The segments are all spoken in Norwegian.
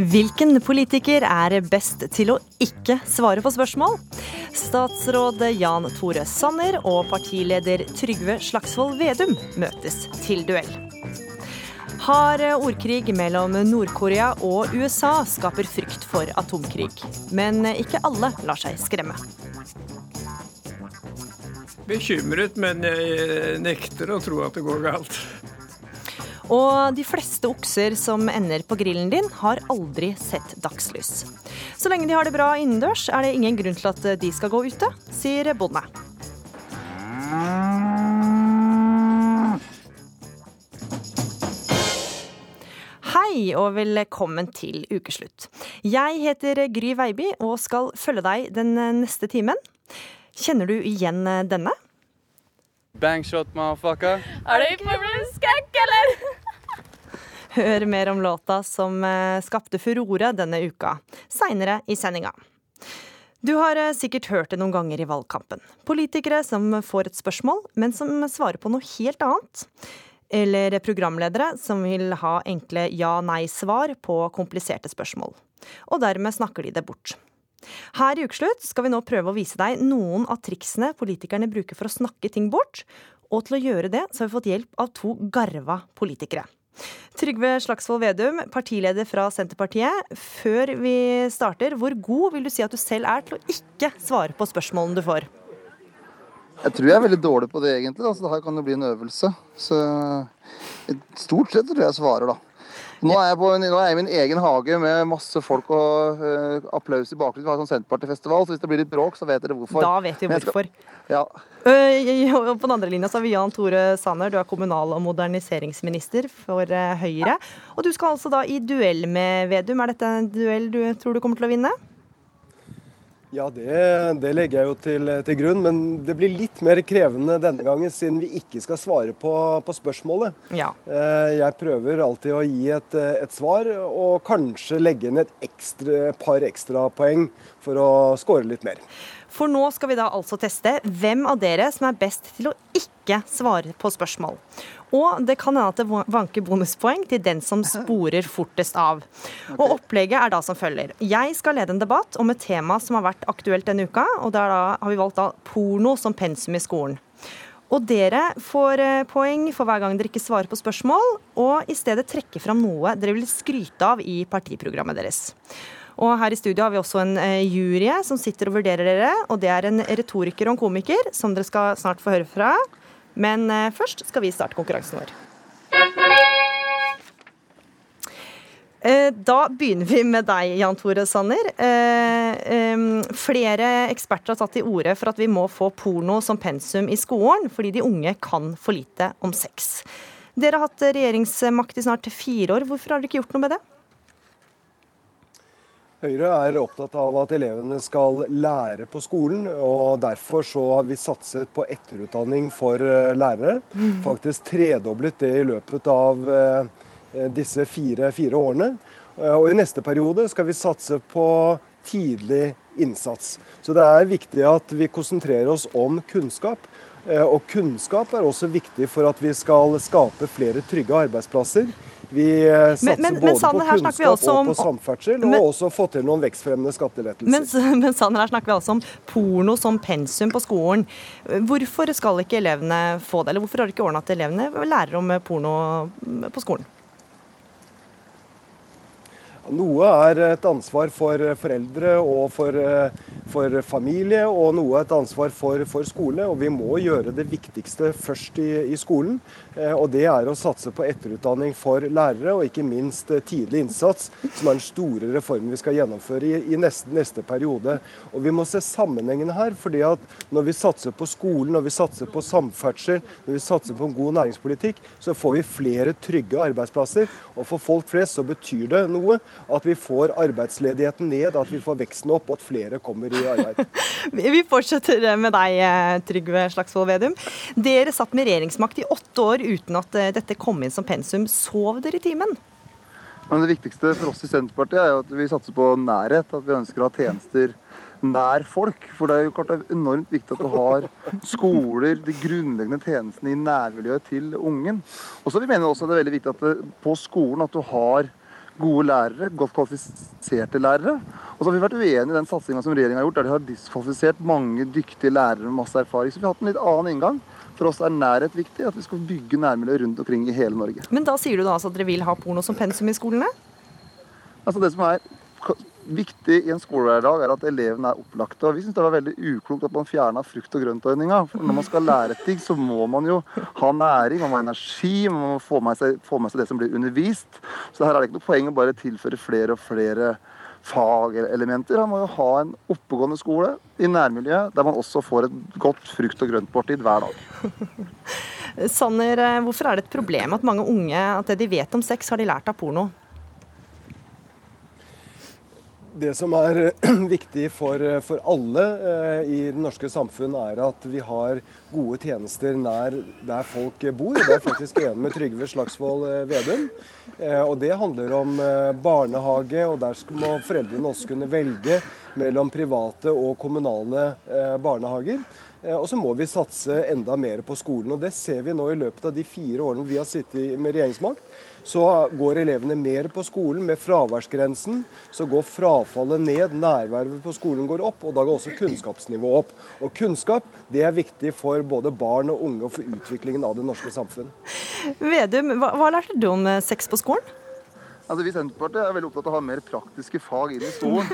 Hvilken politiker er best til å ikke svare på spørsmål? Statsråd Jan Tore Sanner og partileder Trygve Slagsvold Vedum møtes til duell. Hard ordkrig mellom Nord-Korea og USA skaper frykt for atomkrig. Men ikke alle lar seg skremme. Bekymret, men jeg nekter å tro at det går galt. Og de fleste okser som ender på grillen din, har aldri sett dagslys. Så lenge de har det bra innendørs, er det ingen grunn til at de skal gå ute, sier bonde. Hei og velkommen til ukeslutt. Jeg heter Gry Veiby og skal følge deg den neste timen. Kjenner du igjen denne? Bangshot, motherfucker. Er du på skrekk, eller? Hør mer om låta som eh, skapte furore denne uka, seinere i sendinga. Du har eh, sikkert hørt det noen ganger i valgkampen. Politikere som får et spørsmål, men som svarer på noe helt annet. Eller programledere som vil ha enkle ja-nei-svar på kompliserte spørsmål. Og dermed snakker de det bort. Her i Ukeslutt skal vi nå prøve å vise deg noen av triksene politikerne bruker for å snakke ting bort. Og til å gjøre det så har vi fått hjelp av to garva politikere. Trygve Slagsvold Vedum, partileder fra Senterpartiet. Før vi starter, hvor god vil du si at du selv er til å ikke svare på spørsmålene du får? Jeg tror jeg er veldig dårlig på det, egentlig. Altså, det her kan jo bli en øvelse. Så stort sett tror jeg jeg svarer, da. Nå er, på, nå er, jeg i min egen hage med masse folk og uh, applaus i bakgrunnen. Vi har sånn Senterpartifestival, så hvis det blir litt bråk, så vet dere hvorfor. Da vet vi hvorfor. Skal, ja. uh, på den andre linja så har vi Jan Tore Sanner, du er kommunal- og moderniseringsminister for uh, Høyre. Og du skal altså da i duell med Vedum. Er dette en duell du tror du kommer til å vinne? Ja, det, det, legger jeg jo til, til, grunn, men det blir litt mer krevende denne gangen, siden vi ikke skal svare på, på spørsmålet. Ja. Eh, jeg prøver alltid å gi et, et, svar, og kanskje legge inn et ekstra, par ekstrapoeng for å score litt mer. For nå skal vi da altså teste hvem av dere som er best til å ikke svare på spørsmål. Og det kan hende at det vanker bonuspoeng til den som sporer fortest av. Og Opplegget er da som følger. Jeg skal lede en debatt om et tema som har vært aktuelt denne uka. og Da har vi valgt da porno som pensum i skolen. Og dere får eh, poeng for hver gang dere ikke svarer på spørsmål, og i stedet trekke fram noe dere vil skryte av i partiprogrammet deres. Og her i studio har vi også en eh, jury som sitter og vurderer dere. Og det er en retoriker og en komiker som dere skal snart få høre fra. Men eh, først skal vi starte konkurransen vår. Eh, da begynner vi med deg, Jan Tore Sanner. Flere eksperter har tatt til orde for at vi må få porno som pensum i skolen, fordi de unge kan for lite om sex. Dere har hatt regjeringsmakt i snart fire år. Hvorfor har dere ikke gjort noe med det? Høyre er opptatt av at elevene skal lære på skolen. og Derfor så har vi satset på etterutdanning for eh, lærere. Mm. Faktisk tredoblet det i løpet av eh, disse fire, fire årene. Eh, og I neste periode skal vi satse på tidlig innsats. Så det er viktig at vi konsentrerer oss om kunnskap. Og kunnskap er også viktig for at vi skal skape flere trygge arbeidsplasser. Vi eh, satser men, men, både men, på kunnskap og på samferdsel, og også fått til noen vekstfremmende skattelettelser. Men, men Sander, her snakker vi altså om porno som pensum på skolen. Hvorfor skal ikke elevene få det, eller hvorfor har de ikke ordna at elevene lærer om porno på skolen? Noe er et ansvar for foreldre og for, for familie, og noe er et ansvar for, for, skole. Og vi må gjøre det viktigste først i, i, skolen. Eh, og det er å satse på etterutdanning for lærere, og ikke minst tidlig innsats, som er den store reformen vi skal gjennomføre i, i neste, neste, periode. Og vi må se sammenhengene her. fordi at når vi satser på skolen, når vi satser på samferdsel, når vi satser på en god næringspolitikk, så får vi flere trygge arbeidsplasser. Og for folk flest så betyr det noe at vi får arbeidsledigheten ned, at vi får veksten opp, og at flere kommer i arbeid. vi fortsetter med deg, eh, Trygve Slagsvold Vedum. Dere satt med regjeringsmakt i åtte år uten at eh, dette kom inn som pensum. Sov dere i timen? Men Det viktigste for oss i Senterpartiet er at vi satser på nærhet. At vi ønsker å ha tjenester nær folk. For det er jo klart det er enormt viktig at du har skoler, de grunnleggende tjenestene i nærmiljøet til ungen. Og så vi mener også at det er veldig viktig at det, på skolen at du har gode lærere, godt kvalifiserte lærere. Og så har vi vært uenige i den satsinga som regjeringa har gjort, der de har diskvalifisert mange dyktige lærere med masse erfaring. Så vi har hatt en litt annen inngang. For oss er nærhet viktig, at vi skal bygge nærmiljø rundt omkring i hele Norge. Men da sier du da altså at dere vil ha porno som pensum i skolene? Altså Det som er viktig i en skolehverdag, er at elevene er opplagte. Og vi syns det var veldig uklokt at man fjerna frukt- og grøntordninga. For når man skal lære ting, så må man jo ha næring, man må ha energi, man må få med, seg, få med seg det som blir undervist. Så her er det ikke noe poeng å bare tilføre flere og flere fagelementer. Man må jo ha en oppegående skole i nærmiljøet, der man også får et godt frukt- og grøntmåltid hver dag. Sanner, eh, hvorfor er det et problem at mange unge at det de vet om sex, har de lært av porno? Det som er viktig for, for alle eh, i det norske samfunn, er at vi har gode tjenester nær der folk bor. Det er faktisk enig med Trygve Slagsvold eh, Vedum. Eh, og det handler om eh, barnehage, og der må foreldrene også kunne velge mellom private og kommunale eh, barnehager. Eh, Og så må vi satse enda mer på skolen. og Det ser vi nå i løpet av de fire årene vi har sittet med regjeringsmakt. Så går elevene mer på skolen. Med fraværsgrensen så går frafallet ned, nærværet på skolen går opp, og da går også kunnskapsnivået opp. Og kunnskap det er viktig for både barn og unge og for utviklingen av det norske samfunn. Vedum, hva, hva lærte du om eh, sex på skolen? Altså, vi i Senterpartiet er veldig opptatt av å ha mer praktiske fag inn i skolen.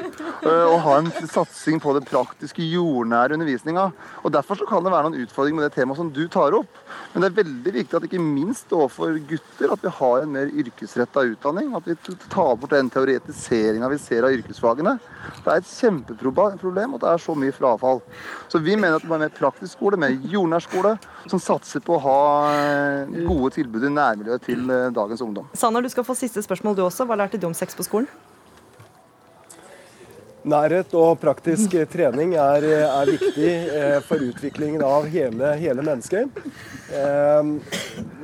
øh, Og ha en satsing på det praktiske, jordnære undervisninga. Og Derfor kan det være noen utfordringer med det temaet som du tar opp. Men det er veldig viktig at ikke minst overfor gutter at vi har en mer yrkesretta utdanning. At vi tar bort den teoretiseringa vi ser av yrkesfagene. Det er et kjempeproblem at det er så mye frafall. Så vi mener at det må være mer praktisk skole, mer jordnær skole, som satser på å ha øh, gode tilbud i nærmiljøet til øh, dagens ungdom. Sanner, du skal få siste spørsmål du også. Hva lærte du om sex på skolen? Nærhet og praktisk eh, trening er, er viktig eh, for utviklingen av hele, hele mennesket. Eh,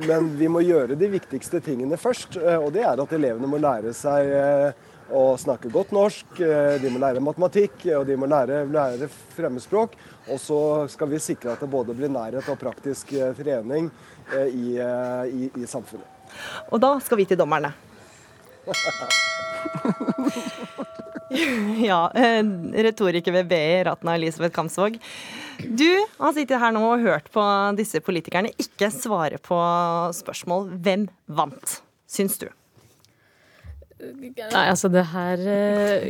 men vi må gjøre de viktigste tingene først, eh, og det er at elevene må lære seg eh, å snakke godt norsk, eh, de må lære matematikk og de må lære, lære fremmedspråk. Og så skal vi sikre at det både blir nærhet og praktisk eh, trening eh, i, eh, i, i samfunnet. Og da skal vi til dommerne. ja, eh, retoriker ved BI, Ratna Elisabeth Kamsvåg. Du har sittet her nå og hørt på disse politikerne ikke svare på spørsmål. Hvem vant, syns du? Nei, altså det her eh,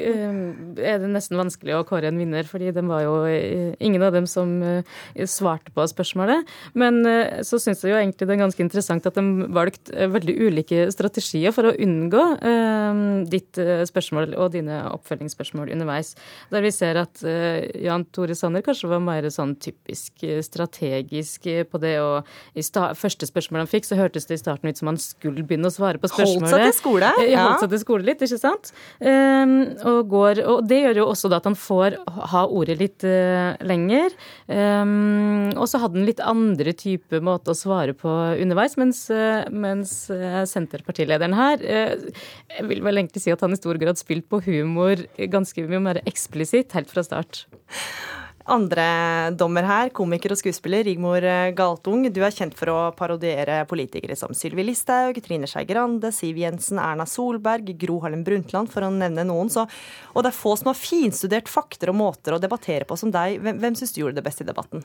er det nesten vanskelig å kåre en vinner, fordi det var jo eh, ingen av dem som eh, svarte på spørsmålet. Men eh, så syns jeg jo egentlig det er ganske interessant at de valgte eh, veldig ulike strategier for å unngå eh, ditt eh, spørsmål og dine oppfølgingsspørsmål underveis. Der vi ser at eh, Jan Tore Sanner kanskje var mer sånn typisk eh, strategisk eh, på det, og i første spørsmål han fikk, så hørtes det i starten ut som han skulle begynne å svare på spørsmålet. Holdt seg til skole? Eh, Ja. Holdt seg til skole litt, ikke sant? Ehm, og, går, og det gjør jo også da at han får ha ordet litt eh, lenger. Ehm, og så hadde han litt andre type måte å svare på underveis, mens, eh, mens eh, senterpartilederen her Jeg vil vel egentlig si at han i stor grad spilt på humor ganske mye mer eksplisitt helt fra start. Andre dommer her, komiker og skuespiller Rigmor Galtung. Du er kjent for å parodiere politikere som Sylvi Listhaug, Trine Skei Grande, Siv Jensen, Erna Solberg, Gro Harlem Brundtland, for å nevne noen. Så, og det er få som har finstudert fakter og måter å debattere på som deg. Hvem, hvem syns du gjorde det best i debatten?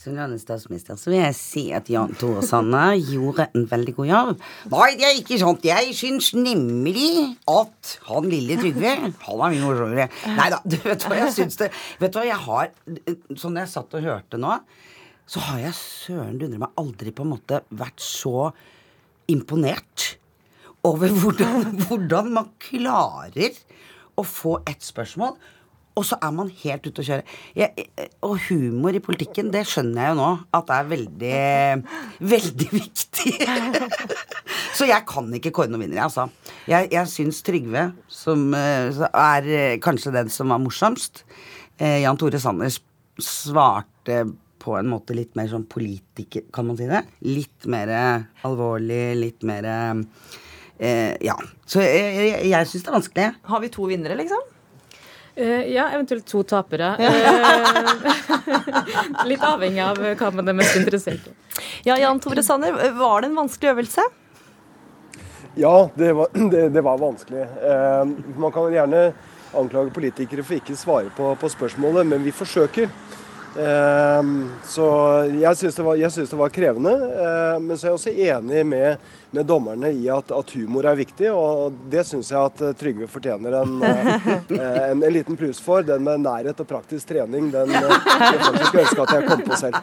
Som landets statsminister så vil jeg si at Jan Tore Sanner gjorde en veldig god jobb. Nei, det er ikke sant. Jeg syns nemlig at han lille Trygve Han er mye morsommere. Nei da, du vet hva jeg syns det Vet du hva jeg har Sånn jeg satt og hørte nå, så har jeg søren dundre meg aldri på en måte vært så imponert over hvordan, hvordan man klarer å få ett spørsmål og så er man helt ute å kjøre. Jeg, og humor i politikken, det skjønner jeg jo nå at det er veldig, veldig viktig. så jeg kan ikke kåre noen vinner, altså. Jeg, jeg syns Trygve, som eh, er eh, kanskje den som var morsomst eh, Jan Tore Sanner svarte på en måte litt mer sånn politiker, kan man si det? Litt mer eh, alvorlig, litt mer eh, Ja. Så jeg, jeg, jeg syns det er vanskelig. Har vi to vinnere, liksom? Eh, ja, eventuelt to tapere. Eh, litt avhengig av hva man er mest interessert i. Ja, Jan Tore Sanner, var det en vanskelig øvelse? Ja, det var, det, det var vanskelig. Eh, man kan gjerne anklage politikere for ikke å svare på, på spørsmålet, men vi forsøker. Ehm, så jeg syns det, det, var krevende. Ehm, men så er jeg også enig med, med dommerne i at, at, humor er viktig, og det syns jeg at eh, Trygve fortjener en, eh, en, en, liten pluss for. Den med nærhet og praktisk trening, den eh, jeg faktisk ønske at jeg kom på selv.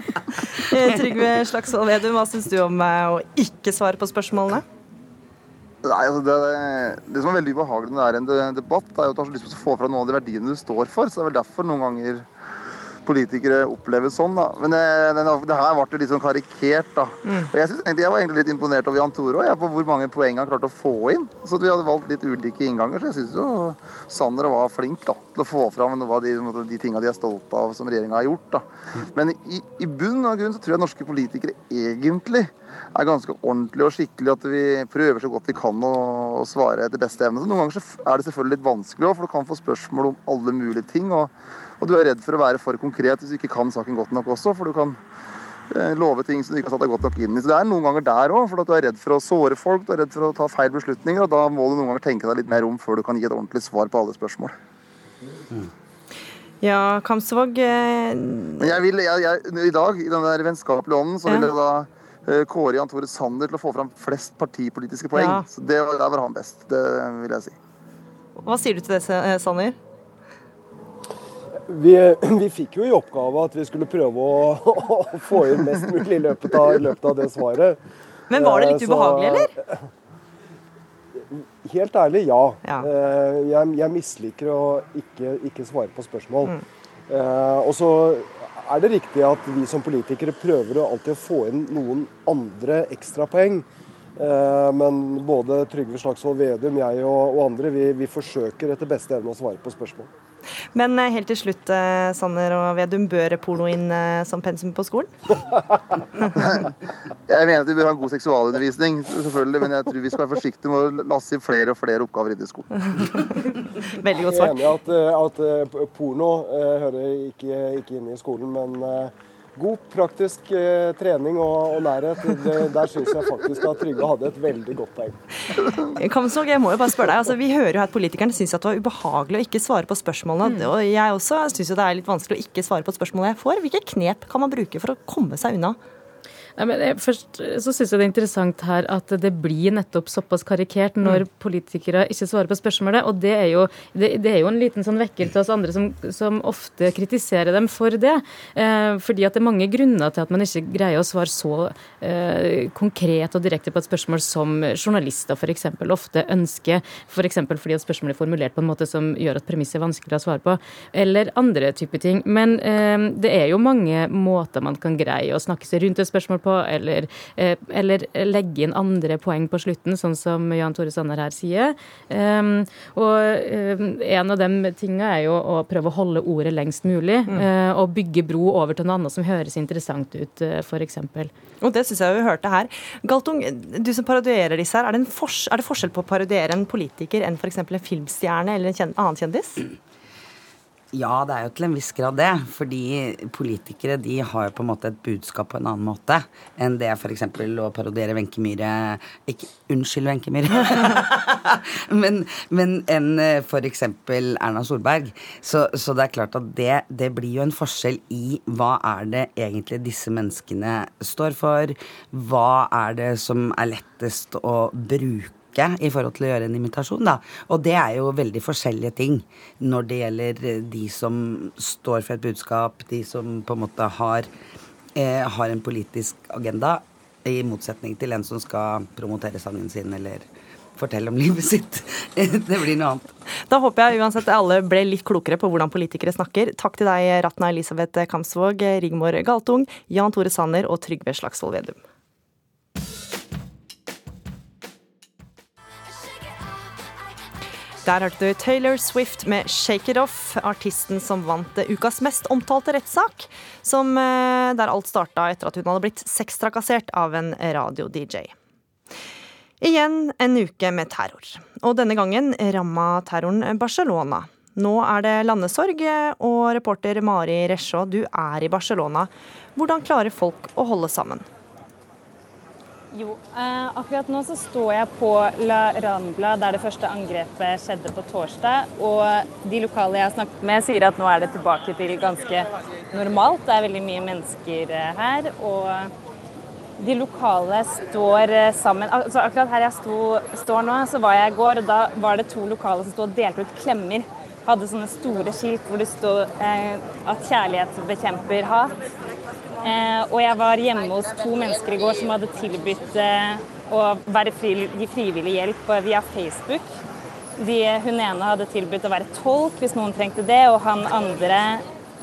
Trygve Slagsvold Vedum, hva syns du om å ikke svare på spørsmålene? Nei, altså det, det, som er veldig ubehagelig når det er en debatt, er jo at du har lyst til å få fra noen av de verdiene du står for. Så det er vel derfor noen ganger politikere opplever sånn. da. Men det, det, det her ble litt sånn karikert. da. Mm. Og jeg, synes, jeg var egentlig litt imponert over Jan Tore jeg, på hvor mange poeng han klarte å få inn. Så Vi hadde valgt litt ulike innganger, så jeg syns jo Sander var flink da, til å få fram noe av de, de tinga de er stolte av som regjeringa har gjort. da. Men i, i bunn og grunn så tror jeg norske politikere egentlig er ganske ordentlig og skikkelig, at vi prøver så godt vi kan å, å svare etter beste evne. Så noen ganger så er det selvfølgelig litt vanskelig, for du kan få spørsmål om alle mulige ting. og og du er redd for å være for konkret hvis du ikke kan saken godt nok også. For du kan eh, love ting som du ikke har satt deg godt nok inn i. Så det er noen ganger der òg, for at du er redd for å såre folk, du er redd for å ta feil beslutninger. Og da må du noen ganger tenke deg litt mer om før du kan gi et ordentlig svar på alle spørsmål. Mm. Ja, Kamsvåg eh... Jeg vil, jeg, jeg, I dag, i den der vennskapelige ånden, så vil jeg da eh, kåre Jan Tore Sanner til å få fram flest partipolitiske poeng. Ja. Så det, Der var han best, det vil jeg si. Hva sier du til det, Sanner? Vi, vi, fikk jo i oppgave at vi skulle prøve å, å få inn mest mulig i løpet, av, i løpet, av, det svaret. Men var det litt Så, ubehagelig, eller? Helt ærlig, ja. ja. Eh, jeg, jeg, misliker å ikke, ikke, svare på spørsmål. Mm. Eh, og så er det riktig at vi som politikere prøver å alltid få inn noen andre ekstrapoeng. Men både Trygve Slagsvold Vedum, jeg og, og andre, vi, vi forsøker etter beste evne å svare på spørsmål. Men eh, helt til slutt, eh, Sanner og Vedum, bør porno inn eh, som pensum på skolen? jeg mener at vi bør ha en god seksualundervisning, selvfølgelig. Men jeg tror vi skal være forsiktige med å lasse inn flere og flere oppgaver inn i skolen. Veldig godt svar. Jeg er enig i at, at porno uh, hører ikke, ikke inn i skolen, men uh, god praktisk eh, trening og, og nærhet. Det, der syns jeg faktisk at Trygve hadde et veldig godt poeng. Kamsvåg, jeg må jo bare spørre deg. Altså, vi hører jo at politikerne syns at det var ubehagelig å ikke svare på spørsmålene. Mm. Og jeg også syns det er litt vanskelig å ikke svare på spørsmålene jeg får. Hvilke knep kan man bruke for å komme seg unna? Nei, men jeg, først så syns jeg det er interessant her at det blir nettopp såpass karikert når mm. politikere ikke svarer på spørsmålet. Og det er jo, det, det er jo en liten sånn vekker til oss andre som, som ofte kritiserer dem for det. Eh, fordi at det er mange grunner til at man ikke greier å svare så eh, konkret og direkte på et spørsmål som journalister f.eks. ofte ønsker. F.eks. For fordi at spørsmålet er formulert på en måte som gjør at premisset er vanskelig å svare på. Eller andre typer ting. Men eh, det er jo mange måter man kan greie å snakke seg rundt et spørsmål på på, eller, eh, eller, legge inn andre poeng på slutten, sånn som Jan Tore Sanner her sier. Um, og um, en av de tinga er jo å prøve å holde ordet lengst mulig, mm. uh, og bygge bro over til noe annet som høres interessant ut, uh, f.eks. Og det syns jeg vi hørte her. Galtung, du som parodierer disse her, er det, er det forskjell på å parodiere en politiker enn f.eks. en filmstjerne eller en annen kjendis? Ja, det er jo til en viss grad det. Fordi politikere de har jo på en måte et budskap på en annen måte enn det f.eks. å parodiere Wenche Myhre Ikke unnskyld, Wenche Myhre. men, men enn eh, f.eks. Erna Solberg. Så, så, det er klart at det, det blir jo en forskjell i hva er det egentlig disse menneskene står for? Hva er det som er lettest å bruke? I forhold til å gjøre en imitasjon, Da. Og det er jo veldig forskjellige ting når det gjelder eh, de som står for et budskap, de som på en måte har, eh, har en politisk agenda, i motsetning til en som skal promotere sangen sin eller fortelle om livet sitt. det blir noe annet. Da håper jeg uansett alle ble litt klokere på hvordan politikere snakker. Takk til deg, Ratna Elisabeth Kamsvåg, Rigmor Galtung, Jan Tore Sanner og Trygve Slagsvold Vedum. Der hørte du Taylor Swift med 'Shake It Off', artisten som vant ukas mest omtalte rettssak, eh, der alt starta etter at hun hadde blitt sextrakassert av en radio-DJ. Igjen en uke med terror, og denne gangen ramma terroren Barcelona. Nå er det landesorg, og reporter Mari Resjå, du er i Barcelona. Hvordan klarer folk å holde sammen? Jo, eh, akkurat nå så står jeg på La Rambla, der det første angrepet skjedde på torsdag. Og de lokale jeg har snakket med, sier at nå er det tilbake til ganske normalt. Det er veldig mye mennesker eh, her. Og de lokale står eh, sammen. Altså, akkurat her jeg sto, står nå, så var jeg i går, og da var det to lokale som sto og delte ut klemmer. Hadde sånne store skilt hvor det stod eh, at kjærlighet bekjemper hat. Eh, og jeg var hjemme hos to mennesker i går som hadde tilbudt eh, å fri, gi frivillig hjelp via Facebook. De, hun ene hadde tilbudt å være tolk hvis noen trengte det, og han andre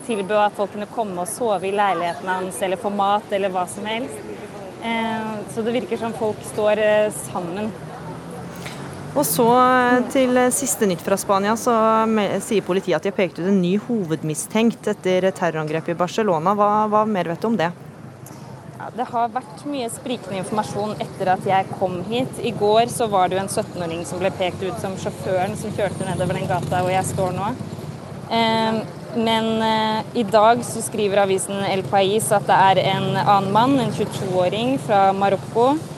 tilbød at folk kunne komme og sove i leiligheten hans eller få mat eller hva som helst. Eh, så det virker som folk står eh, sammen. Og så eh, til siste nytt fra Spania, så sier politiet at de har pekt ut en ny hovedmistenkt etter terrorangrepet i Barcelona. Hva, hva mer vet du om det? Ja, det har vært mye sprikende informasjon etter at jeg kom hit. I går så var det jo en 17-åring som ble pekt ut som sjåføren som kjørte nedover den gata hvor jeg står nå. Eh, men eh, i dag så skriver avisen El Pais at det er en annen mann, en 22-åring fra Marokko, Eh,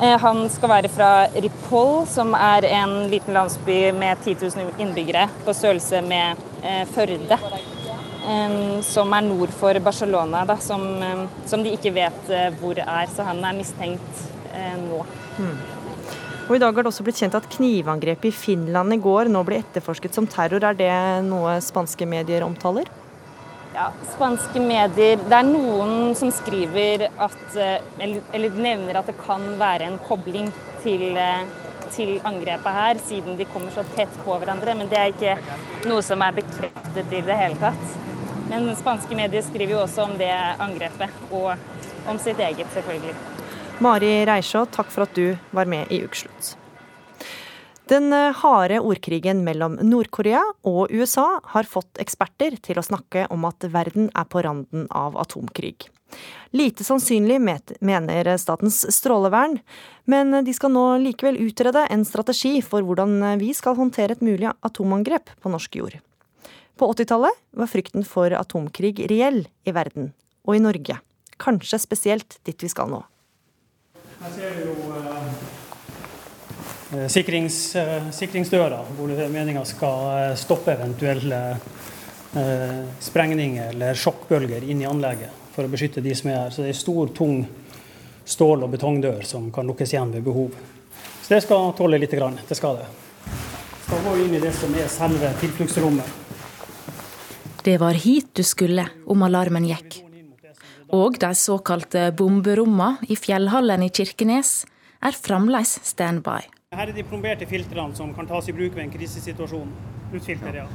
han skal være fra Ripoll, som er en liten landsby med 10 000 innbyggere på størrelse med eh, Førde. Som er nord for Barcelona, da, som, som, de ikke vet eh, hvor er. Så han er mistenkt nå. Mm. Og I dag har det også blitt kjent at knivangrepet i Finland i går nå blir etterforsket som terror. Er det noe spanske medier omtaler? Ja, Spanske medier Det er noen som skriver at eh, Eller, eller nevner at det kan være en kobling til, eh, til, angrepet her, siden de kommer så tett på hverandre. Men det er ikke noe som er bekreftet i det hele tatt. Men spanske medier skriver jo også om det angrepet, og om sitt eget, selvfølgelig. Mari Reisjå, takk for at du var med i Ukeslutt. Den eh, harde ordkrigen mellom Nord-Korea og USA har fått eksperter til å snakke om at verden er på randen av atomkrig. Lite sannsynlig, mener Statens strålevern, men de skal nå likevel utrede en strategi for hvordan vi skal håndtere et mulig atomangrep på norsk jord. På 80-tallet var frykten for atomkrig reell i verden, og i Norge. Kanskje spesielt dit vi skal nå. Her ser vi jo Eh, sikrings, eh, sikringsdøra, hvor meninga skal eh, stoppe eventuelle eh, sprengninger eller sjokkbølger inn i anlegget for å beskytte de som er her. Så det er stor, tung stål- og betongdør som kan lukkes igjen ved behov. Så det skal tåle litt. Grann. Det skal det. Skal gå inn i det som er selve tilfluktsrommet. Det var hit du skulle om alarmen gikk. Og de såkalte bomberommene i fjellhallen i Kirkenes er fremdeles standby. Her er de plomberte filtrene som kan tas i bruk ved en krisesituasjon. Luftfilter, ja.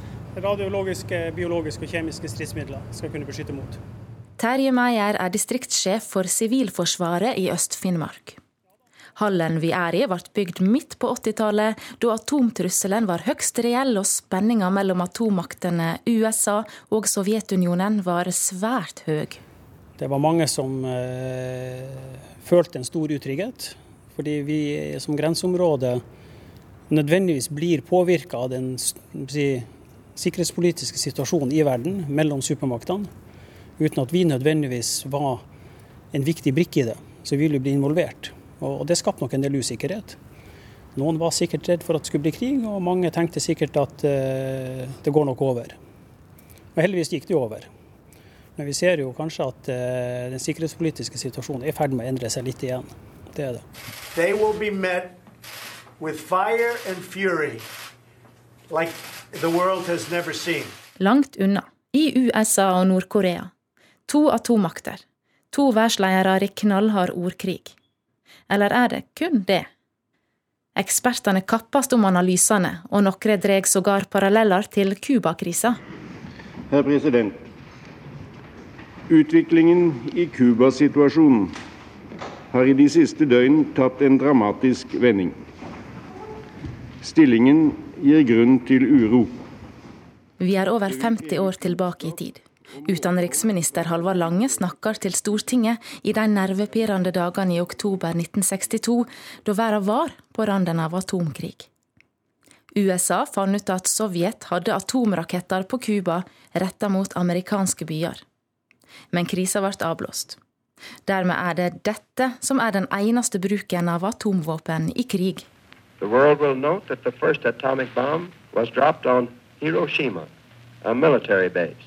Radiologiske, biologiske og kjemiske stridsmidler skal kunne beskytte mot. Terje Meyer er distriktssjef for Sivilforsvaret i Øst-Finnmark. Hallen vi er i, ble bygd midt på 80-tallet, da atomtrusselen var høgst reell og spenninga mellom atommaktene USA og Sovjetunionen var svært høy. Det var mange som eh, følte en stor utrygghet. Fordi vi som grenseområde nødvendigvis blir påvirka av den si, sikkerhetspolitiske situasjonen i verden mellom supermaktene, uten at vi nødvendigvis var en viktig brikke i det. Så vi ville bli involvert. Og det skapte nok en del usikkerhet. Noen var sikkert redd for at det skulle bli krig, og mange tenkte sikkert at uh, det går nok over. Og heldigvis gikk det over. Men vi ser jo kanskje at uh, den sikkerhetspolitiske situasjonen er i ferd med å endre seg litt igjen. Det er det. They will be met with fire and fury like the world has never seen. Langt unna, i USA og Nord-Korea. To atommakter. To verdensledere i knallhard ordkrig. Eller er det kun det? Ekspertene kappes om analysene, og noen drar sågar paralleller til Cuba-krisa. Herr president. Utviklingen i Cuba-situasjonen har i de siste døgn tatt en dramatisk vending. Stillingen gir grunn til uro. Vi er over 50 år tilbake i tid. Utenriksminister Halvard Lange snakker til Stortinget i de nervepirrende dagene i oktober 1962, da verden var på randen av atomkrig. USA fant ut at Sovjet hadde atomraketter på Cuba retta mot amerikanske byer. Men krisa ble avblåst. Dermed er det dette som er den eneste bruken av atomvåpen i krig. The world will note that the first atomic bomb was dropped on Hiroshima, a military base.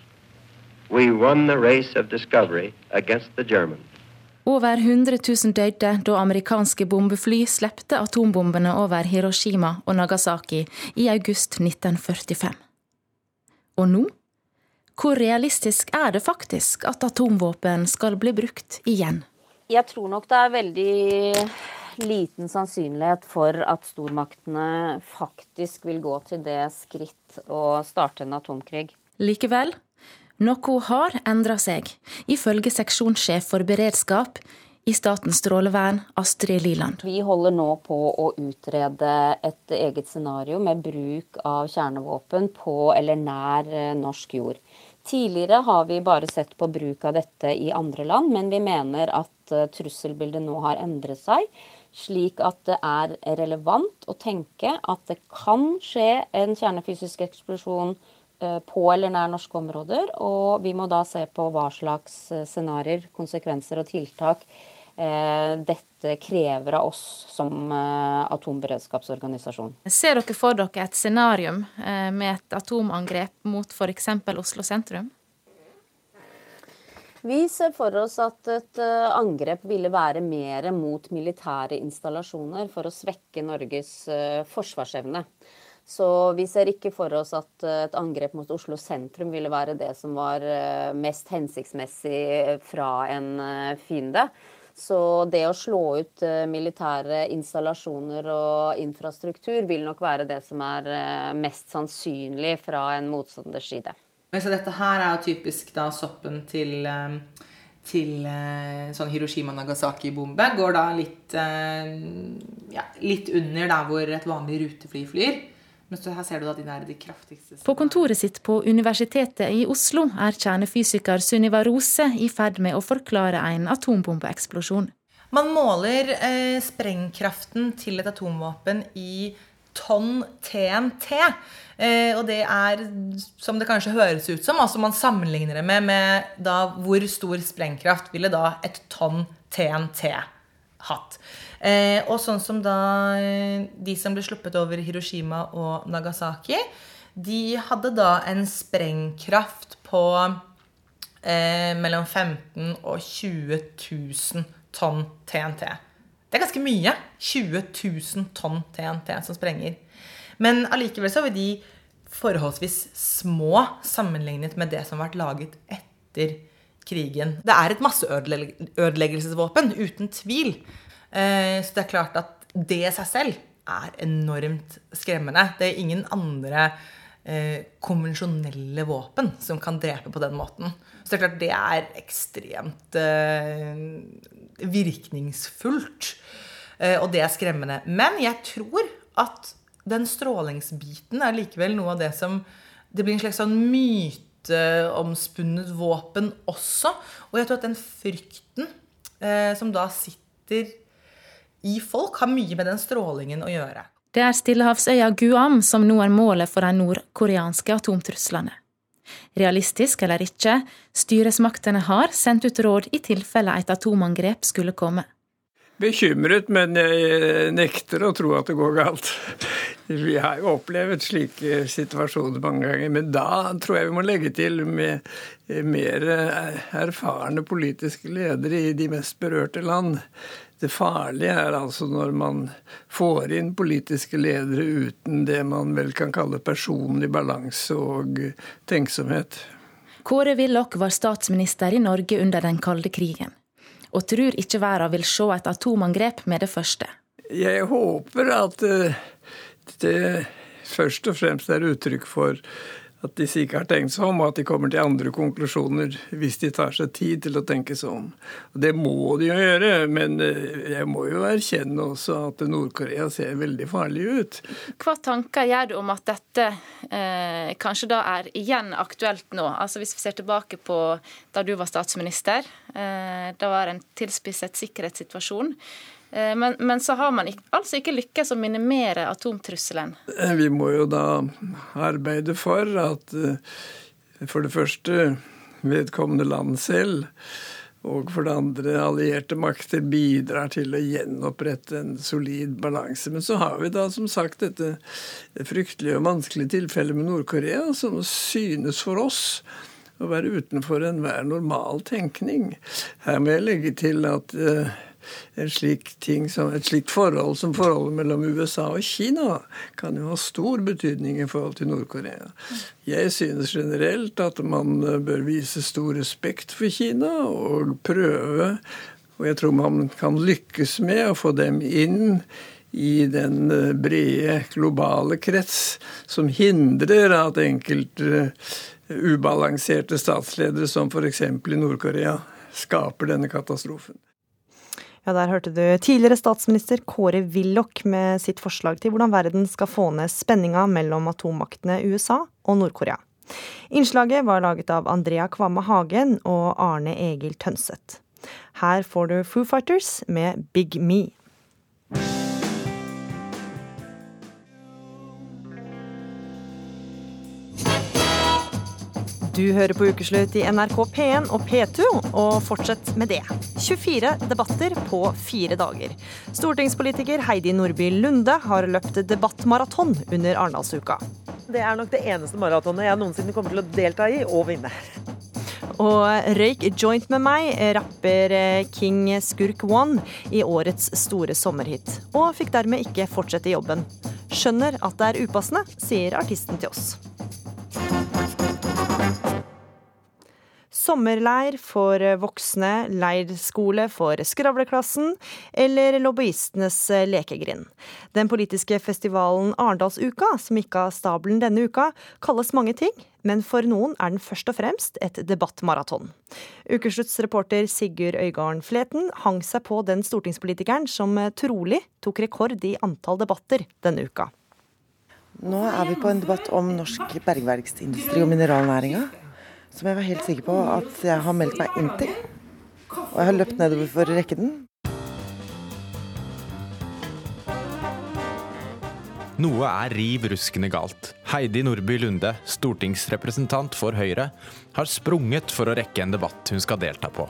We won the race of discovery against the Germans. Over 100 000 døde da amerikanske bombefly slepte atombombene over Hiroshima og Nagasaki i august 1945. Og nå? Hvor realistisk er det faktisk at atomvåpen skal bli brukt igjen? Jeg tror nok det er veldig liten sannsynlighet for at stormaktene faktisk vil gå til det skritt å starte en atomkrig. Likevel, noe har endra seg, ifølge seksjonssjef for beredskap i Statens strålevern, Astrid Liland. Vi holder nå på å utrede et eget scenario med bruk av kjernevåpen på eller nær eh, norsk jord. Tidligere har vi bare sett på bruk av dette i andre land, men vi mener at eh, trusselbildet nå har endret seg slik at det er relevant å tenke at det kan skje en kjernefysisk eksplosjon eh, på eller nær norske områder. Og vi må da se på hva slags eh, scenarioer, konsekvenser og tiltak dette krever av oss som atomberedskapsorganisasjon. Ser dere for dere et scenarium med et atomangrep mot f.eks. Oslo sentrum? Vi ser for oss at et eh, angrep ville være mer mot militære installasjoner for å svekke Norges eh, forsvarsevne. Så vi ser ikke for oss at eh, et angrep mot Oslo sentrum ville være det som var mest hensiktsmessig fra en fiende. Så det å slå ut militære installasjoner og infrastruktur vil nok være det som er mest sannsynlig fra en motstanders side. Så dette her er jo typisk da soppen til, eh, til eh, sånn Hiroshima-Nagasaki-bombe. Går da litt, eh, ja, litt under der hvor et vanlig rutefly flyr. Men så her ser du da de de kraftigste På kontoret sitt på Universitetet i Oslo er kjernefysiker Sunniva Rose i ferd med å forklare en atombombeeksplosjon. Man måler eh, sprengkraften til et atomvåpen i tonn TNT. Eh, og det er, som det kanskje høres ut som, altså man sammenligner det med, med da hvor stor sprengkraft ville da et tonn TNT hatt. Eh, og sånn som da eh, de som ble sluppet over Hiroshima og Nagasaki, de hadde da en sprengkraft på eh, mellom 15 og 20 000 tonn TNT. Det er ganske mye. 20 000 tonn TNT som sprenger. Men allikevel så var de forholdsvis små sammenlignet med det som har vært laget etter krigen. Det er et masseødeleggelsesvåpen, uten tvil. Eh, så det er klart at det i seg selv er enormt skremmende. Det er ingen andre eh, konvensjonelle våpen som kan drepe på den måten. Så det er klart det er ekstremt eh, virkningsfullt. Og det er skremmende. Men jeg tror at den strålingsbiten er likevel noe av det som Det blir en slags sånn myteomspunnet våpen også. Og jeg tror at den frykten som da sitter i folk, har mye med den strålingen å gjøre. Det er stillehavsøya Guam som nå er målet for de nordkoreanske atomtruslene. Realistisk eller ikke, styresmaktene har sendt ut råd i tilfelle et atomangrep skulle komme. Bekymret, men jeg nekter å tro at det går galt. Vi har jo opplevd slike situasjoner mange ganger, men da tror jeg vi må legge til med mer erfarne politiske ledere i de mest berørte land. Det farlige er altså når man får inn politiske ledere uten det man vel kan kalle personlig balanse og tenksomhet. Kåre Willoch var statsminister i Norge under den kalde krigen, og tror ikke verden vil se et atomangrep med det første. Jeg håper at eh, det først og fremst er uttrykk for at disse ikke har tenkt seg om, og at de kommer til andre konklusjoner hvis de tar seg tid til å tenke seg om. Det må de jo gjøre, men eh, jeg må jo erkjenne også at Nord-Korea ser veldig farlig ut. Hva tanker gjør du om at dette eh, kanskje da er igjen aktuelt nå? Altså Hvis vi ser tilbake på da du var statsminister, eh, da var det en tilspisset sikkerhetssituasjon. Eh, men, men, så har man ikke, altså ikke lykkes å minimere atomtrusselen. Eh, vi må jo da arbeide for at eh, for det første vedkommende land selv og for det andre allierte makter bidrar til å gjenopprette en solid balanse. Men så har vi da som sagt dette fryktelige og vanskelige tilfellet med Nord-Korea, som synes for oss å være utenfor enhver normal tenkning. Her må jeg legge til at uh, slik som, et slikt forhold som forholdet mellom USA og Kina kan jo ha stor betydning i forhold til Nord-Korea. Jeg synes generelt at man bør vise stor respekt for Kina og prøve, og jeg tror man kan lykkes med å få dem inn i den brede globale krets som hindrer at enkelte ubalanserte statsledere, som f.eks. i Nord-Korea, skaper denne katastrofen. Ja, Der hørte du tidligere statsminister Kåre Willoch med sitt forslag til hvordan verden skal få ned spenninga mellom atommaktene USA og Nord-Korea. Innslaget var laget av Andrea Kvamme Hagen og Arne Egil Tønseth. Her får du Foo Fighters med Big Me. Du hører på Ukeslutt i NRK P1 og P2, og fortsett med det. 24 debatter på fire dager. Stortingspolitiker Heidi Nordby Lunde har løpt debattmaraton under Arendalsuka. Det er nok det eneste maratonet jeg noensinne kommer til å delta i og vinne. Og røyk joint med meg, rapper King Skurk One i årets store sommerhit. Og fikk dermed ikke fortsette jobben. Skjønner at det er upassende, sier artisten til oss. Sommerleir for voksne, leirskole for skravleklassen eller lobbyistenes lekegrind. Den politiske festivalen Arendalsuka, som gikk av stabelen denne uka, kalles mange ting, men for noen er den først og fremst et debattmaraton. Ukesluttsreporter Sigurd Øygarden Fleten hang seg på den stortingspolitikeren som trolig tok rekord i antall debatter denne uka. Nå er vi på en debatt om norsk bergverksindustri og mineralnæringa som jeg var helt sikker på at jeg har meldt meg inn til. Og jeg har løpt nedover for å rekke den. Noe er riv ruskende galt. Heidi Nordby Lunde, stortingsrepresentant for Høyre, har sprunget for å rekke en debatt hun skal delta på.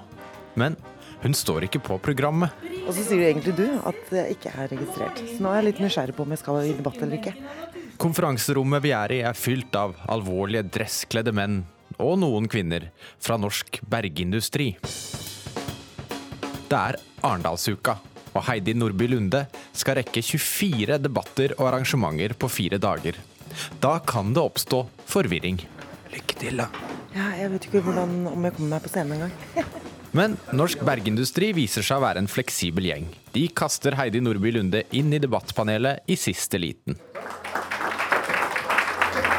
Men hun står ikke på programmet. Og så sier du egentlig du at jeg ikke er registrert. Så nå er jeg litt nysgjerrig på om jeg skal i debatt eller ikke. Konferanserommet vi er i er fylt av alvorlige dresskledde menn og noen kvinner fra norsk bergindustri. Det er Arendalsuka, og Heidi Nordby Lunde skal rekke 24 debatter og arrangementer på fire dager. Da kan det oppstå forvirring. Lykke til, da. Ja, jeg vet ikke hvordan, om jeg kommer meg på scenen engang. Men norsk bergindustri viser seg å være en fleksibel gjeng. De kaster Heidi Nordby Lunde inn i debattpanelet i siste liten.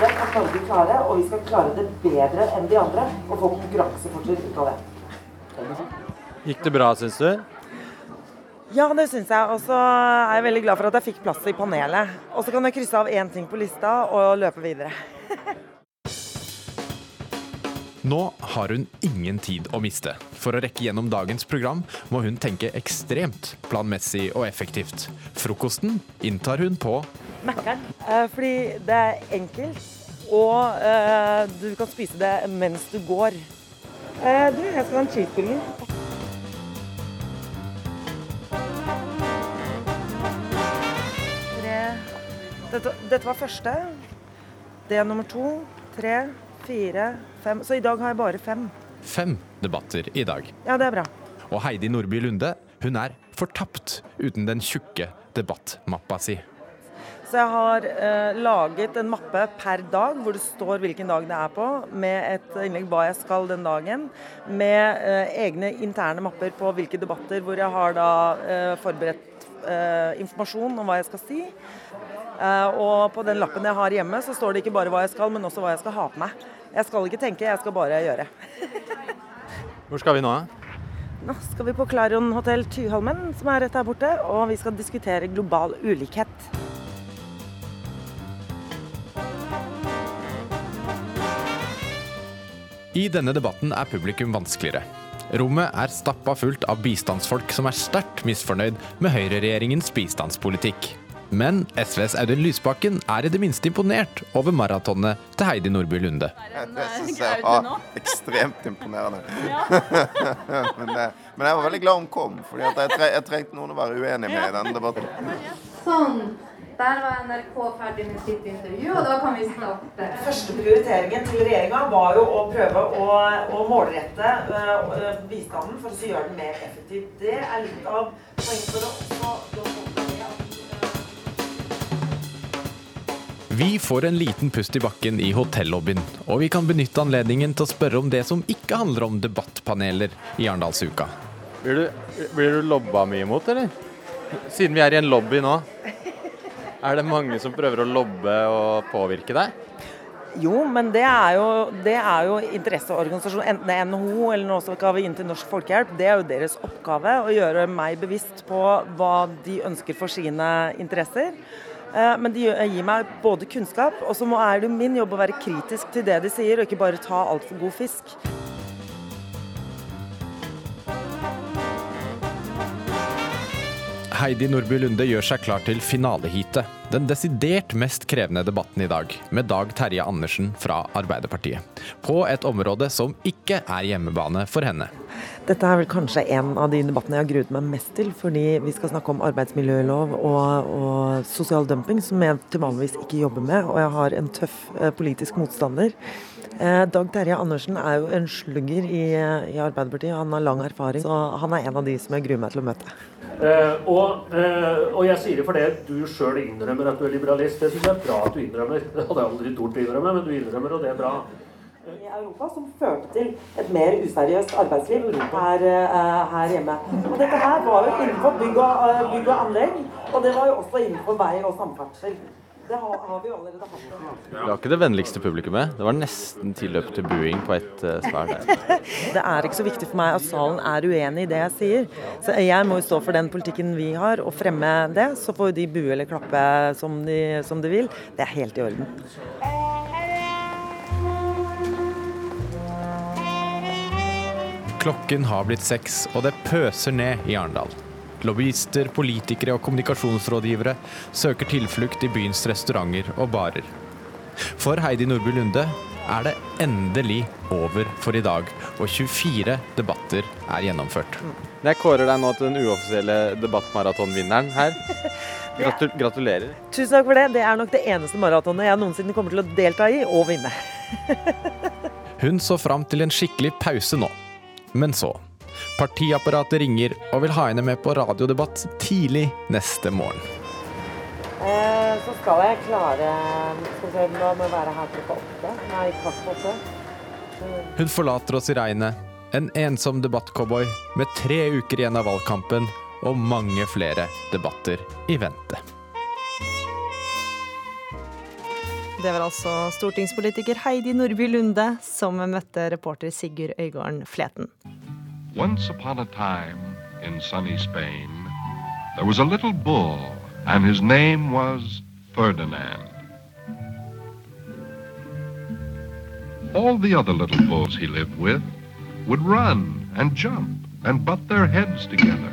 Det kan Norge klare, og vi skal klare det bedre enn de andre. Og få konkurransefortrinn ut av det. Gikk det bra, syns du? Ja, det syns jeg. Og så er jeg veldig glad for at jeg fikk plass i panelet. Og så kan jeg krysse av én ting på lista og løpe videre. Nå har hun ingen tid å miste. For å rekke gjennom dagens program må hun tenke ekstremt planmessig og effektivt. Frokosten inntar hun på Mækkern. Eh, fordi det er enkelt, og eh, du kan spise det mens du går. Eh, du, jeg skal ha en cheeseburger. Dette, dette, var første. Det er nummer to, tre, fire, fem. Så i dag har jeg bare fem. Fem debatter i dag. Ja, det er bra. Og Heidi Nordby Lunde, hun er fortapt uten den tjukke debattmappa si. Så jeg har eh, laget en mappe per dag hvor det står hvilken dag det er på, med et innlegg hva jeg skal den dagen. Med eh, egne interne mapper på hvilke debatter hvor jeg har da eh, forberedt eh, informasjon om hva jeg skal si. Eh, og på den lappen jeg har hjemme, så står det ikke bare hva jeg skal, men også hva jeg skal ha på meg. Jeg skal ikke tenke, jeg skal bare gjøre. hvor skal vi nå? Nå skal vi på Klarion hotell Tyholmen, som er rett her borte, og vi skal diskutere global ulikhet. I denne debatten er publikum vanskeligere. Rommet er stappa fullt av bistandsfolk som er sterkt misfornøyd med høyreregjeringens bistandspolitikk. Men SVs Audun Lysbakken er i det minste imponert over maratonet til Heidi Nordby Lunde. Det syns jeg var ekstremt imponerende. men, eh, men, jeg var veldig glad hun kom, for jeg, tre, jeg trengte noen å være uenig med i denne debatten. Sånn. Der var NRK ferdig med sitt intervju, og da kan vi starte. Første prioriteringen til regjeringa var jo å prøve å, å målrette uh, bistanden for å gjøre den mer effektiv. Det er litt av poenget for å Vi får en liten pust i bakken i hotellobbyen, og vi kan benytte anledningen til å spørre om det som ikke handler om debattpaneler i Arendalsuka. Blir du, blir du lobba mye imot, eller? Siden vi er i en lobby nå. Er det mange som prøver å lobbe og påvirke deg? Jo, men det er jo, det er jo interesseorganisasjon, enten det er NHO eller som skal inn til Norsk Folkehjelp. Det er jo deres oppgave å gjøre meg bevisst på hva de ønsker for sine interesser. Eh, men de gir meg både kunnskap, og så er det min jobb å være kritisk til det de sier, og ikke bare ta altfor god fisk. Heidi Nordby Lunde gjør seg klar til finaleheatet. Den desidert mest krevende debatten i dag, med Dag Terje Andersen fra Arbeiderpartiet. På et område som ikke er hjemmebane for henne. Dette er vel kanskje en av de debattene jeg har gruet meg mest til. Fordi vi skal snakke om arbeidsmiljølov og, og sosial dumping, som jeg til vanligvis ikke jobber med. Og jeg har en tøff eh, politisk motstander. Eh, Dag Terje Andersen er jo en slugger i, i Arbeiderpartiet. Han har lang erfaring, så han er en av de som jeg gruer meg til å møte. Eh, og, eh, og, jeg sier det fordi du sjøl innrømmer at du er liberalist. Det syns jeg er bra at du innrømmer. Det hadde jeg aldri tort å innrømme, men du innrømmer, og det er bra. I Europa som førte til et mer useriøst arbeidsliv her, uh, her, hjemme. Og dette her var jo innenfor bygg og, bygg og anlegg, og det var jo også innenfor vei og samferdsel. Det har, har vi jo allerede hatt. Du har ikke det vennligste publikummet. Det var nesten tilløp til buing på et uh, svært der. Det er ikke så viktig for meg at salen er uenig i det jeg sier. Så jeg må jo stå for den politikken vi har og fremme det. Så får de bue eller klappe som de, som de vil. Det er helt i orden. Klokken har blitt seks, og det pøser ned i Arendal. Lobbyister, politikere og kommunikasjonsrådgivere søker tilflukt i byens restauranter og barer. For Heidi Nordby Lunde er det endelig over for i dag, og 24 debatter er gjennomført. Jeg kårer deg nå til den uoffisielle debattmaratonvinneren her. Gratul gratulerer. Tusen takk for det. Det er nok det eneste maratonet jeg noensinne kommer til å delta i og vinne. Hun så fram til en skikkelig pause nå. Men så Partiapparatet ringer og vil ha henne med på radiodebatt tidlig neste morgen. Eh, så skal jeg klare Skal se, nå må jeg være her klokka åtte. Nei, kvart på åtte. Hun forlater oss i regnet. En ensom debattcowboy med tre uker igjen av valgkampen og mange flere debatter i vente. Det var altså stortingspolitiker Heidi Nordby Lunde som møtte reporter Sigurd Øygarden Fleten. Once upon a time in sunny Spain, there was a little bull, and his name was Ferdinand. All the other little bulls he lived with would run and jump and butt their heads together,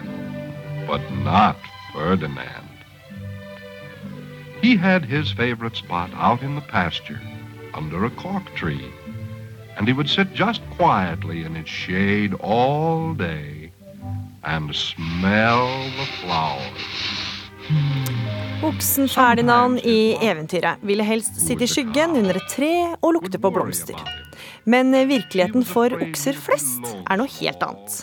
but not Ferdinand. He had his favorite spot out in the pasture under a cork tree and he would sit just quietly in its shade all day and smell the flowers. Oksen Ferdinand i eventyret ville helst sitte i skyggen under et tre og lukte på blomster. Men virkeligheten for okser flest er noe helt annet.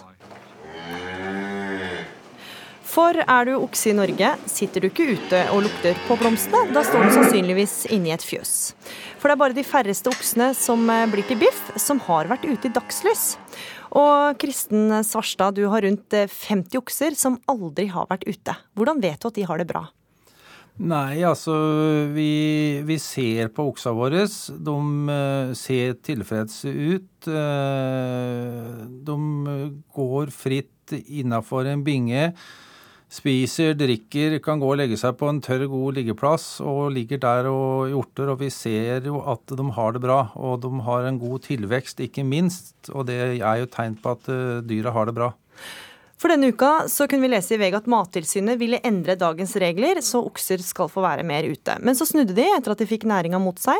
For er du okse i Norge, sitter du ikke ute og lukter på blomstene. Da står du sannsynligvis inni et fjøs. For det er bare de færreste oksene som eh, blir til biff, som har vært ute i dagslys. Og Kristen Svarstad, du har rundt 50 eh, okser som aldri har vært ute. Hvordan vet du at de har det bra? Nei, altså vi, vi ser på oksa våre. De uh, ser tilfredse ut. De går fritt innafor en binge spiser, drikker, kan gå og legge seg på en tørr, god liggeplass og ligger der og hjorter. Og vi ser jo at de har det bra, og de har en god tilvekst, ikke minst. Og det er jo tegn på at eh, dyra har det bra. For denne uka så kunne vi lese i VG at Mattilsynet ville endre dagens regler, så okser skal få være mer ute. Men så snudde de etter at de fikk næringa mot seg.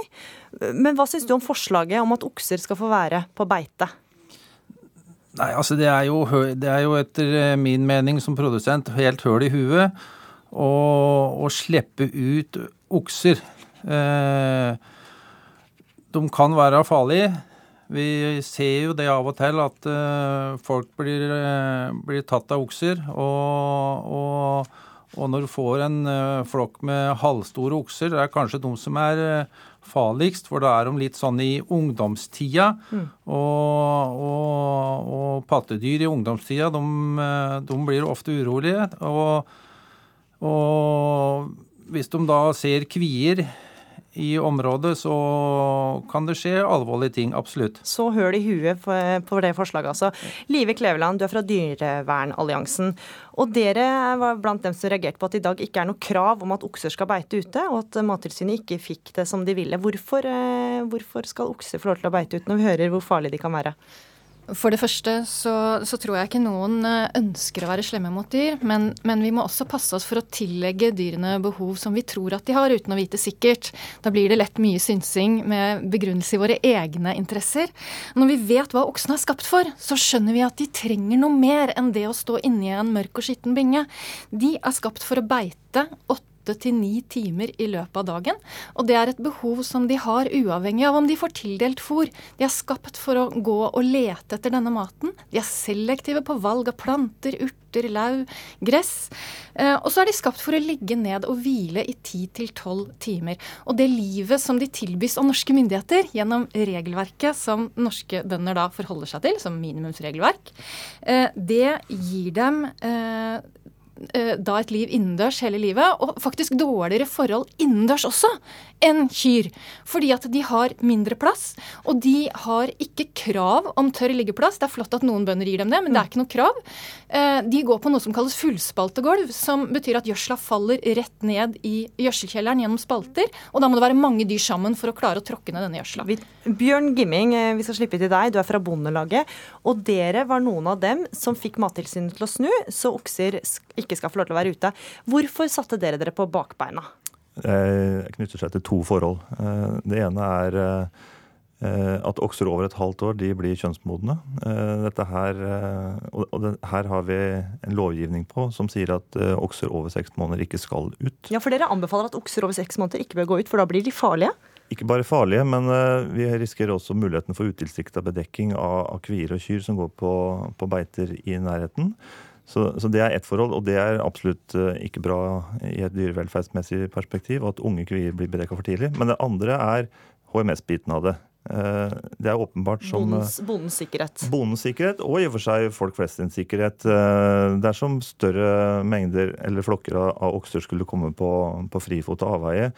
Men hva syns du om forslaget om at okser skal få være på beite? Nei, altså det er, jo, det er jo etter eh, min mening som produsent helt høl i huet å, slippe ut okser. Eh, de kan være farlige. Vi ser jo det av og til at eh, folk blir, eh, blir, tatt av okser. Og, og, og, når du får en eh, flokk med halvstore okser, det er kanskje de som er eh, farligst, for da er de litt sånn i ungdomstida. Mm. Og, og, og, pattedyr i ungdomstida, de, de blir ofte urolige. Og, og, hvis de da ser kvier i området, så kan det skje alvorlige ting. Absolutt. Så høl i huet på det forslaget, altså. Live Kleveland, du er fra Dyrevernalliansen. Og dere var blant dem som reagerte på at det i dag ikke er noe krav om at okser skal beite ute, og at Mattilsynet ikke fikk det som de ville. Hvorfor, eh, hvorfor skal okser få lov til å beite ute, når vi hører hvor farlig de kan være? For det første så, så, tror jeg ikke noen eh, ønsker å være slemme mot dyr, men, men, vi må også passe oss for å tillegge dyrene behov som vi tror at de har, uten å vite sikkert. Da blir det lett mye synsing med begrunnelse i våre egne interesser. Når vi vet hva oksene er skapt for, så skjønner vi at de trenger noe mer enn det å stå inni en mørk og skitten binge. De er skapt for å beite åtte åtte til ni timer i løpet av dagen. Og det er et behov som de har uavhengig av om de får tildelt fôr. De er skapt for å gå og lete etter denne maten. De er selektive på valg av planter, urter, lau, gress. Eh, og så er de skapt for å ligge ned og hvile i ti til tolv timer. Og det livet som de tilbys av norske myndigheter gjennom regelverket som norske bønder da forholder seg til, som minimumsregelverk, eh, det gir dem eh, da et liv innendørs hele livet, og faktisk dårligere forhold innendørs også enn kyr. Fordi at de har mindre plass, og de har ikke krav om tørr liggeplass. Det er flott at noen bønder gir dem det, men det er ikke noe krav. Eh, de går på noe som kalles fullspaltegulv, som betyr at gjødsla faller rett ned i gjødselkjelleren gjennom spalter, og da må det være mange dyr sammen for å klare å tråkke ned denne gjødsla. Bjørn Gimming, eh, vi skal slippe til deg. Du er fra Bondelaget. Og dere var noen av dem som fikk Mattilsynet til å snu, så okser ikke skal få lov til å være ute. Hvorfor satte dere dere på bakbeina? Det knytter seg til to forhold. Eh, det ene er eh, at okser over et halvt år de blir kjønnsmodne. Eh, dette her, og det, her har vi en lovgivning på som sier at okser over seks måneder ikke skal ut. Ja, For dere anbefaler at okser over seks måneder ikke bør gå ut, for da blir de farlige? Ikke bare farlige, men vi risikerer også muligheten for utilsikta bedekking av, av kvier og kyr som går på, på beiter i nærheten. Så, så, det er ett forhold, og det er absolutt uh, ikke bra i et dyrevelferdsmessig perspektiv at unge kvier blir bedekka for tidlig. Men det andre er HMS-biten av det. Uh, det er åpenbart som Bondens, bondens, sikkerhet. Bondens sikkerhet, og i og for seg folk flest sin sikkerhet. Dersom større mengder eller flokker av okser skulle komme på, på frifot og avveie.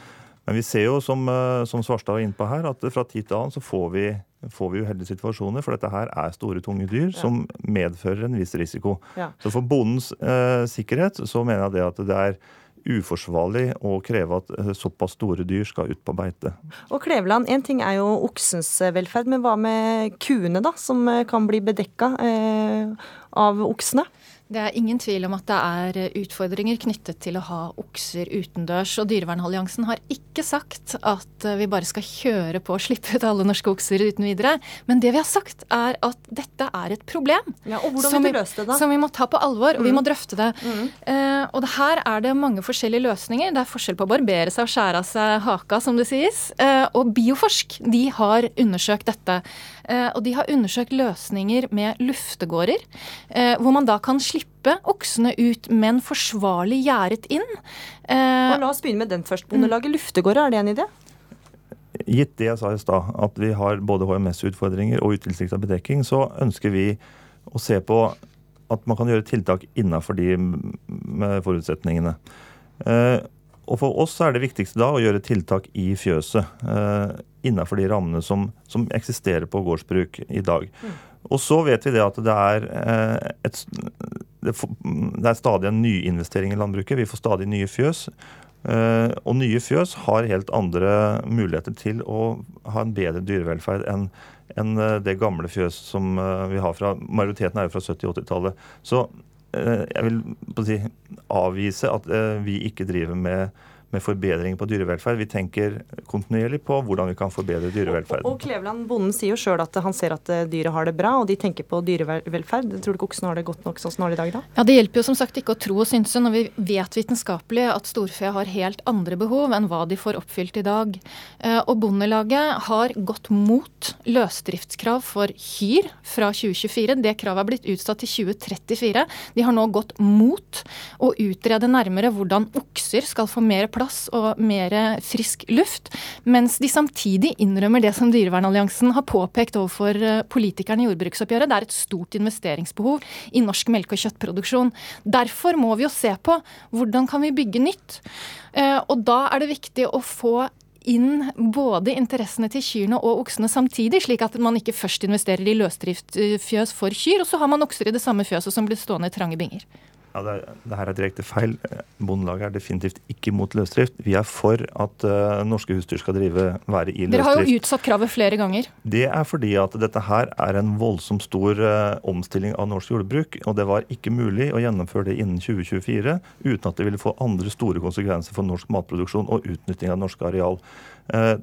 Men vi ser jo, som, som Svarstad var inne på her, at fra tid til annen så får vi får vi uheldige situasjoner, for dette her er store, tunge dyr ja. som medfører en viss risiko. Ja. Så for bondens eh, sikkerhet så mener jeg det at det er uforsvarlig å kreve at eh, såpass store dyr skal ut på beite. Og Kleveland, En ting er jo oksens eh, velferd, men hva med kuene, da, som eh, kan bli bedekka eh, av oksene? Det er ingen tvil om at det er eh, utfordringer knyttet til å ha okser utendørs. Og Dyrevernalliansen har ikke sagt at eh, vi bare skal kjøre på og slippe ut alle norske okser uten videre. Men det vi har sagt, er at dette er et problem. Ja, hvordan vil det? Som vi må ta på alvor, og mm. vi må drøfte det. Mm. Uh, og det her er det mange forskjellige løsninger. Det er forskjell på å barbere seg og skjære av seg haka, som det sies. Uh, og Bioforsk de har undersøkt dette. Uh, og de har undersøkt løsninger med luftegårder, hvor man da kan slippe oksene ut, men forsvarlig gjerdet inn. Eh, og La oss begynne med den først. Bondelaget luftegårder, er det en idé? Gitt det jeg sa i stad, at vi har både HMS-utfordringer og utilsikta bedekking, så ønsker vi å se på at man kan gjøre tiltak innafor de forutsetningene. Eh, og For oss er det viktigste da å gjøre tiltak i fjøset. Innafor de rammene som, som, eksisterer på gårdsbruk i dag. Mm. Og så vet vi det at det er, eh, et, det er stadig en nyinvestering i landbruket. Vi får stadig nye fjøs. Eh, og nye fjøs har helt andre muligheter til å ha en bedre dyrevelferd enn enn eh, det gamle fjøs som vi har fra Majoriteten er jo fra 70- 80-tallet. Så jeg vil si, avvise at vi ikke driver med med forbedringer på dyrevelferd. Vi tenker kontinuerlig på hvordan vi kan forbedre dyrevelferden. Og, Kleveland, bonden sier jo sjøl at han ser at eh, dyret har det bra, og de tenker på dyrevelferd. Tror du ikke oksen har det godt nok sånn som de har det i dag, da? Ja, Det hjelper jo som sagt ikke å tro og synse når vi vet vitenskapelig at storfe har helt andre behov enn hva de får oppfylt i dag. Eh, og Bondelaget har gått mot løsdriftskrav for kyr fra 2024. Det kravet er blitt utsatt til 2034. De har nå gått mot å utrede nærmere hvordan okser skal få mer plass og mer frisk luft, mens de samtidig innrømmer det som Dyrevernalliansen har påpekt overfor eh, politikerne i jordbruksoppgjøret. Det er et stort investeringsbehov i norsk melke- og kjøttproduksjon. Derfor må vi jo se på hvordan kan vi bygge nytt. Eh, og da er det viktig å få inn både interessene til kyrne og oksene samtidig, slik at man ikke først investerer i løsdriftfjøs for kyr, og så har man okser i det samme fjøset som blir stående i trange binger. Ja, det, det, her er direkte feil. Bondelaget er definitivt ikke mot løsdrift. Vi er for at uh, norske husdyr skal drive, være i løsdrift. Dere har jo utsatt kravet flere ganger. Det er fordi at dette her er en voldsomt stor uh, omstilling av norsk jordbruk. Og det var ikke mulig å gjennomføre det innen 2024 uten at det ville få andre store konsekvenser for norsk matproduksjon og utnytting av norske areal. Uh,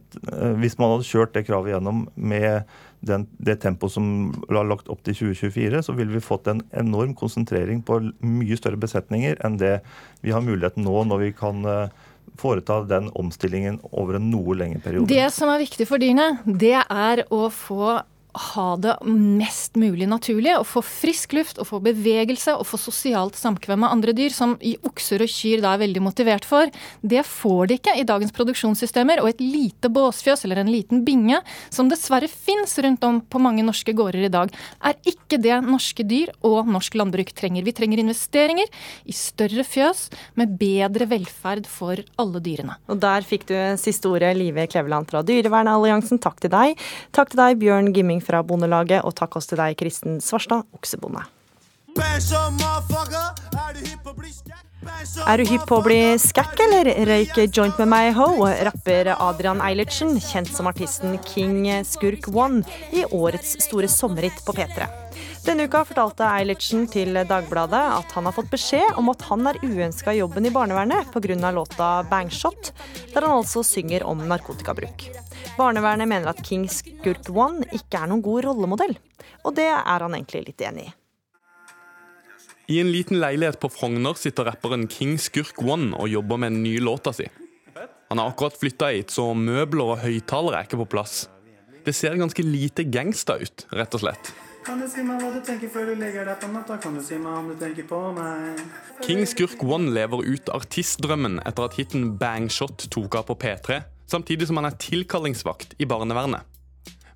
hvis man hadde kjørt det kravet gjennom med den, det tempoet som var lagt opp til 2024, så ville vi fått en enorm konsentrering på mye større besetninger enn det vi har muligheten nå når vi kan eh, foreta den omstillingen over en noe lengre periode. Det som er viktig for dyrene, det er å få ha det mest mulig naturlig, og få frisk luft, og få bevegelse og få sosialt samkvem med andre dyr, som i okser og kyr da er veldig motivert for. Det får de ikke i dagens produksjonssystemer, og et lite båsfjøs eller en liten binge, som dessverre fins rundt om på mange norske gårder i dag, er ikke det norske dyr og norsk landbruk trenger. Vi trenger investeringer i større fjøs med bedre velferd for alle dyrene. Og der fikk du siste ordet, Live Kleveland fra Dyrevernalliansen. Takk til deg. Takk til deg, Bjørn Gimming fra Bondelaget, og takk også til deg, Kristen Svarstad, oksebonde. Er du hypp på å bli skækk, eller? Røyk joint med meg, ho, rapper Adrian Eilertsen, kjent som artisten King Skurk One, i årets store sommerhit på P3. Denne uka fortalte Eilertsen til Dagbladet at han har fått beskjed om at han er uønska i jobben i barnevernet pga. låta Bangshot, der han altså synger om narkotikabruk. Barnevernet mener at King Skurk One ikke er noen god rollemodell, og det er han egentlig litt enig i. I en liten leilighet på Frogner sitter rapperen King Skurk One og jobber med den nye låta si. Han har akkurat flytta hit, så møbler og høyttalere er ikke på plass. Det ser ganske lite gangsta ut, rett og slett. Kan du si meg hva du tenker før du legger deg på natta? Kan du si meg om du tenker på meg? King Skurk One lever ut artistdrømmen etter at hiten Bangshot tok av på P3, samtidig som han er tilkallingsvakt i barnevernet.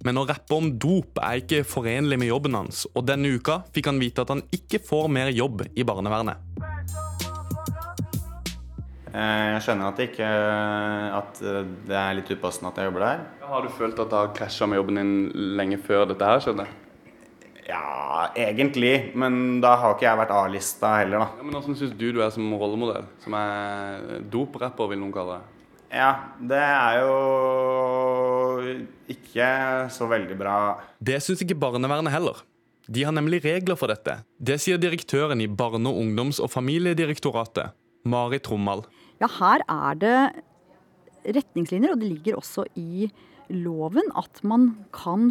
Men å rappe om dop er ikke forenlig med jobben hans, og denne uka fikk han vite at han ikke får mer jobb i barnevernet. Eh, jeg skjønner at det, ikke, at det er litt upassende at jeg jobber der. Har du følt at det har krasja med jobben din lenge før dette her skjedde? Ja, egentlig. Men da har ikke jeg vært A-lista heller, da. Ja, men Hvordan syns du du er som rollemodell? Som er doprapper, vil noen kalle det. Ja, det er jo ikke så veldig bra. Det syns ikke barnevernet heller. De har nemlig regler for dette. Det sier direktøren i Barne-, ungdoms- og familiedirektoratet, Mari Trommal. Ja, her er det retningslinjer, og det ligger også i loven at man kan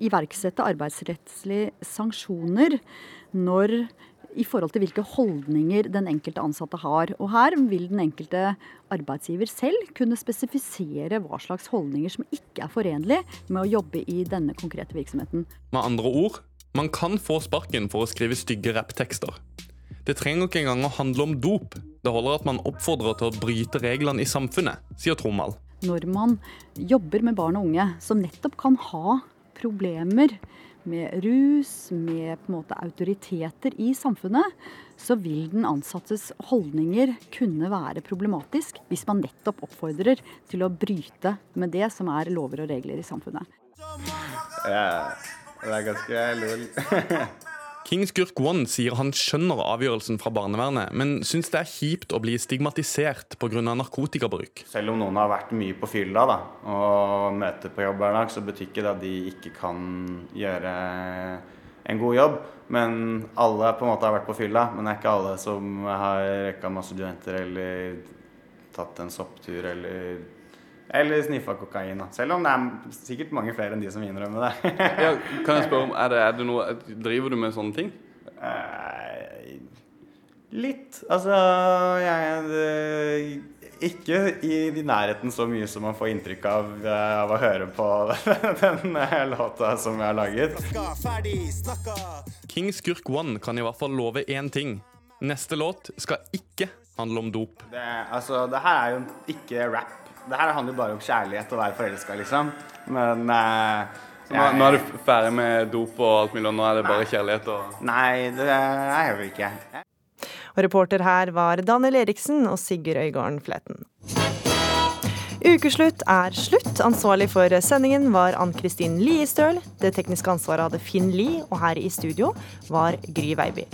iverksette arbeidsrettslige sanksjoner når i forhold til hvilke holdninger den enkelte ansatte har. Og her vil den enkelte arbeidsgiver selv kunne spesifisere hva slags holdninger som ikke er forenlig med å jobbe i denne konkrete virksomheten. Med andre ord, man kan få sparken for å skrive stygge rapptekster. Det trenger ikke engang å handle om dop. Det holder at man oppfordrer til å bryte reglene i samfunnet, sier Tromal. når man jobber med barn og unge som nettopp kan ha problemer med rus, med på en måte autoriteter i samfunnet, så vil den ansattes holdninger kunne være problematisk hvis man nettopp oppfordrer til å bryte med det som er lover og regler i samfunnet. Ja, det er ganske lol. King Skurk One sier han skjønner avgjørelsen fra barnevernet, men syns det er kjipt å bli stigmatisert pga. narkotikabruk. Selv om noen har vært mye på fylla da, og møter på jobb hver dag, så betyr ikke det at de ikke kan gjøre en god jobb. Men alle på en måte har vært på fylla, men det er ikke alle som har røyka masse studenter eller tatt en sopptur eller eller sniffa kokain. Selv om det er sikkert mange flere enn de som innrømmer det. ja, kan jeg spørre om, er det, er det noe, Driver du med sånne ting? Eh, litt. Altså, jeg det, Ikke i nærheten så mye som man får inntrykk av eh, av å høre på den låta som jeg har laget. King Skurk One kan i hvert fall love én ting. Neste låt skal ikke handle om dop. Det, altså, det her er jo ikke rap det her handler bare om kjærlighet og å være forelska, liksom. Men eh, nå, nå, er du ferdig med dop og alt mulig, og nå er det bare kjærlighet og Nei, det er jeg jo ikke. Og reporter her var Daniel Eriksen og Sigurd Øygarden Fleten. Ukeslutt er slutt. Ansvarlig for sendingen var Ann-Kristin Liestøl. Det tekniske ansvaret hadde Finn Lie, og her i studio var Gry Veiby.